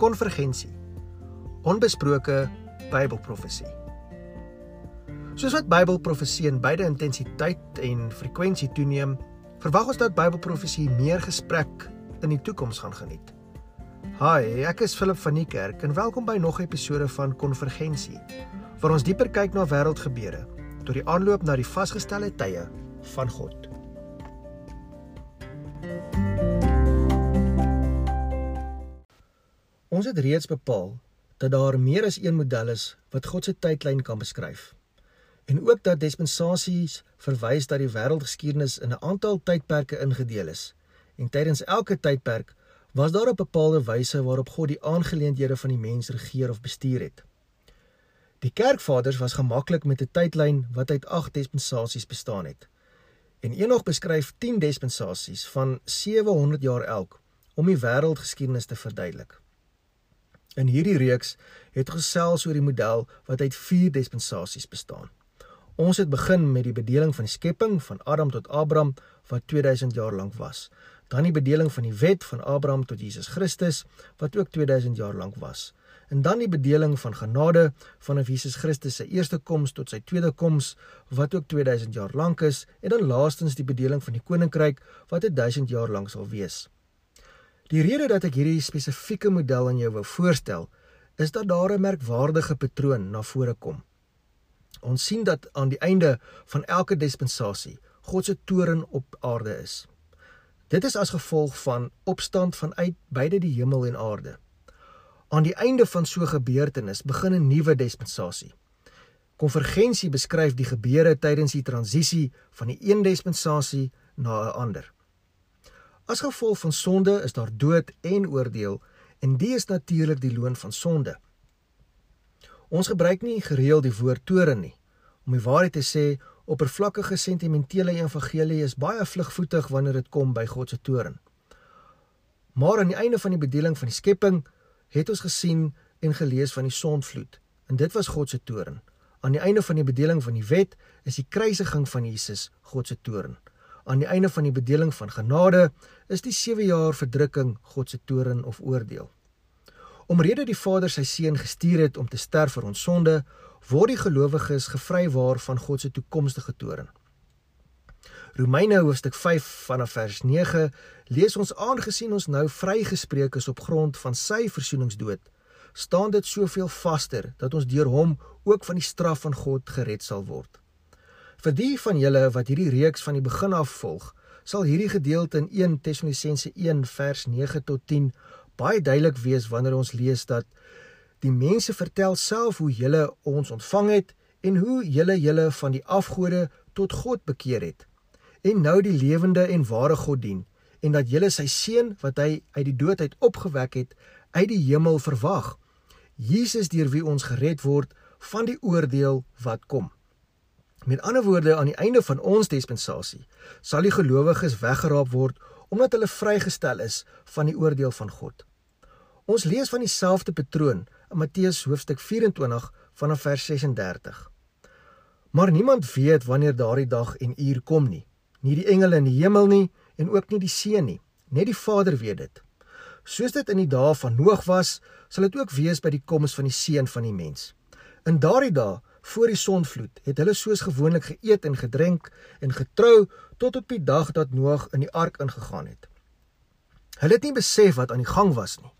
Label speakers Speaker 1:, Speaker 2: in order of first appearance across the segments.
Speaker 1: konvergensie. Onbesproke Bybelprofesie. Soos wat Bybelprofesie in beide intensiteit en frekwensie toeneem, verwag ons dat Bybelprofesie meer gesprek in die toekoms gaan geniet. Hi, ek is Philip van die Kerk en welkom by nog 'n episode van Konvergensie, waar ons dieper kyk na wêreldgebeure tot die aanloop na die vasgestelde tye van God. Ons het reeds bepaal dat daar meer as een model is wat God se tydlyn kan beskryf. En ook dat dispensasies verwys dat die wêreldgeskiedenis in 'n aantal tydperke ingedeel is. En tydens elke tydperk was daar 'n bepaalde wyse waarop God die aangeleenthede van die mens regeer of bestuur het. Die kerkvaders was gemaklik met 'n tydlyn wat uit 8 dispensasies bestaan het. En Enoch beskryf 10 dispensasies van 700 jaar elk om die wêreldgeskiedenis te verduidelik. In hierdie reeks het gesels oor die model wat uit 4 dispensasies bestaan. Ons het begin met die bedeling van die skepping van Adam tot Abraham wat 2000 jaar lank was. Dan die bedeling van die wet van Abraham tot Jesus Christus wat ook 2000 jaar lank was. En dan die bedeling van genade vanaf Jesus Christus se eerste koms tot sy tweede koms wat ook 2000 jaar lank is en dan laastens die bedeling van die koninkryk wat 1000 jaar lank sal wees. Die rede dat ek hierdie spesifieke model aan jou wou voorstel, is dat daar 'n merkwaardige patroon na vore kom. Ons sien dat aan die einde van elke dispensasie God se toren op aarde is. Dit is as gevolg van opstand vanuit beide die hemel en aarde. Aan die einde van so 'n gebeurtenis begin 'n nuwe dispensasie. Konvergensie beskryf die gebeure tydens die transisie van die een dispensasie na 'n ander. As gevolg van sonde is daar dood en oordeel en dit is natuurlik die loon van sonde. Ons gebruik nie gereeld die woord toren nie. Om die waarheid te sê, oppervlakkige sentimentele evangelie is baie vlugvoetig wanneer dit kom by God se toren. Maar aan die einde van die bedeling van die skepping het ons gesien en gelees van die sondvloed en dit was God se toren. Aan die einde van die bedeling van die wet is die kruisiging van Jesus God se toren aan die einde van die bedeling van genade is die 7 jaar verdrukking God se toren of oordeel. Omrede die Vader sy seun gestuur het om te sterf vir ons sonde, word die gelowiges gevrywaar van God se toekomstige toren. Romeine hoofstuk 5 vanaf vers 9 lees ons aangesien ons nou vrygespreek is op grond van sy versoeningsdood, staan dit soveel vaster dat ons deur hom ook van die straf van God gered sal word. Vir die van julle wat hierdie reeks van die begin af volg, sal hierdie gedeelte in 1 Tessalonisense 1 vers 9 tot 10 baie duidelik wees wanneer ons lees dat die mense vertel self hoe julle ons ontvang het en hoe julle julle van die afgode tot God bekeer het en nou die lewende en ware God dien en dat julle sy seun wat hy uit die dood uit opgewek het uit die hemel verwag. Jesus deur wie ons gered word van die oordeel wat kom Met ander woorde aan die einde van ons dispensasie sal die gelowiges weggeraap word omdat hulle vrygestel is van die oordeel van God. Ons lees van dieselfde patroon in Matteus hoofstuk 24 vanaf vers 36. Maar niemand weet wanneer daardie dag en uur kom nie, nie die engele in die hemel nie en ook nie die seun nie, net die Vader weet dit. Soos dit in die dae van Noag was, sal dit ook wees by die koms van die seun van die mens. In daardie dae voor die sonvloed het hulle soos gewoonlik geëet en gedrink en getrou tot op die dag dat Noag in die ark ingegaan het. Hulle het nie besef wat aan die gang was nie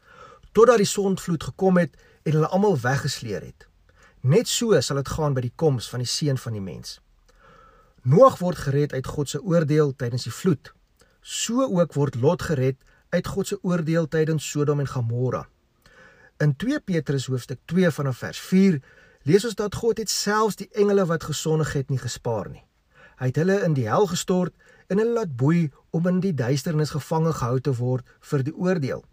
Speaker 1: totdat die sonvloed gekom het en hulle almal weggesleer het. Net so sal dit gaan by die koms van die seun van die mens. Noag word gered uit God se oordeel tydens die vloed. So ook word Lot gered uit God se oordeel tydens Sodom en Gomorra. In 2 Petrus hoofstuk 2 vanaf vers lees ons dat God het selfs die engele wat gesondig het nie gespaar nie. Hy het hulle in die hel gestort en hulle laat boei om in die duisternis gevange gehou te word vir die oordeel.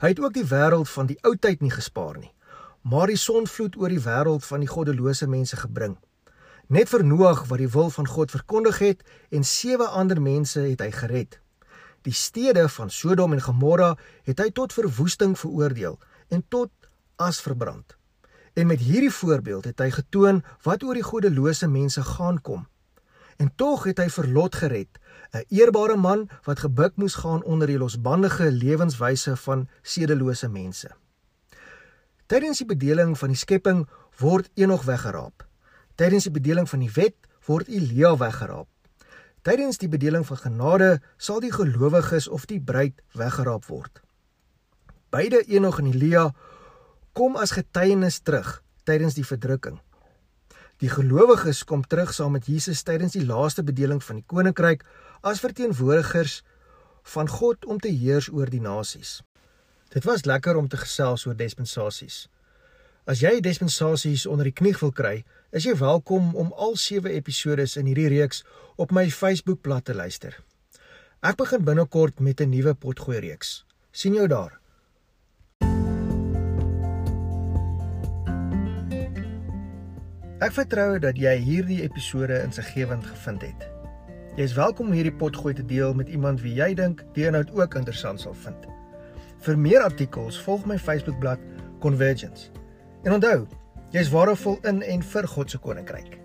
Speaker 1: Hy het ook die wêreld van die ou tyd nie gespaar nie, maar die sonvloed oor die wêreld van die goddelose mense gebring. Net vir Noag wat die wil van God verkondig het en sewe ander mense het hy gered. Die stede van Sodom en Gomorra het hy tot verwoesting veroordeel en tot as verbrand. En met hierdie voorbeeld het hy getoon wat oor die goddelose mense gaan kom. En tog het hy vir Lot gered, 'n eerbare man wat gebuk moes gaan onder die losbandige lewenswyse van sedelose mense. Tydens die bedeling van die skepping word Enog weggeraap. Tydens die bedeling van die wet word Elia weggeraap. Tydens die bedeling van genade sal die gelowiges of die bruid weggeraap word. Beide Enog en Elia kom as getuienis terug tydens die verdrukking. Die gelowiges kom terug saam met Jesus tydens die laaste bedeling van die koninkryk as verteenwoordigers van God om te heers oor die nasies. Dit was lekker om te gesels oor dispensasies. As jy dispensasies onder die knie wil kry, is jy welkom om al 7 episode in hierdie reeks op my Facebookblad te luister. Ek begin binnekort met 'n nuwe potgooi reeks. sien jou daar. Ek vertrou dat jy hierdie episode insiggewend gevind het. Jy is welkom om hierdie potgooi te deel met iemand wie jy dink die inhoud ook interessant sal vind. Vir meer artikels, volg my Facebookblad Convergence. En onthou, jy's waardevol in en vir God se koninkryk.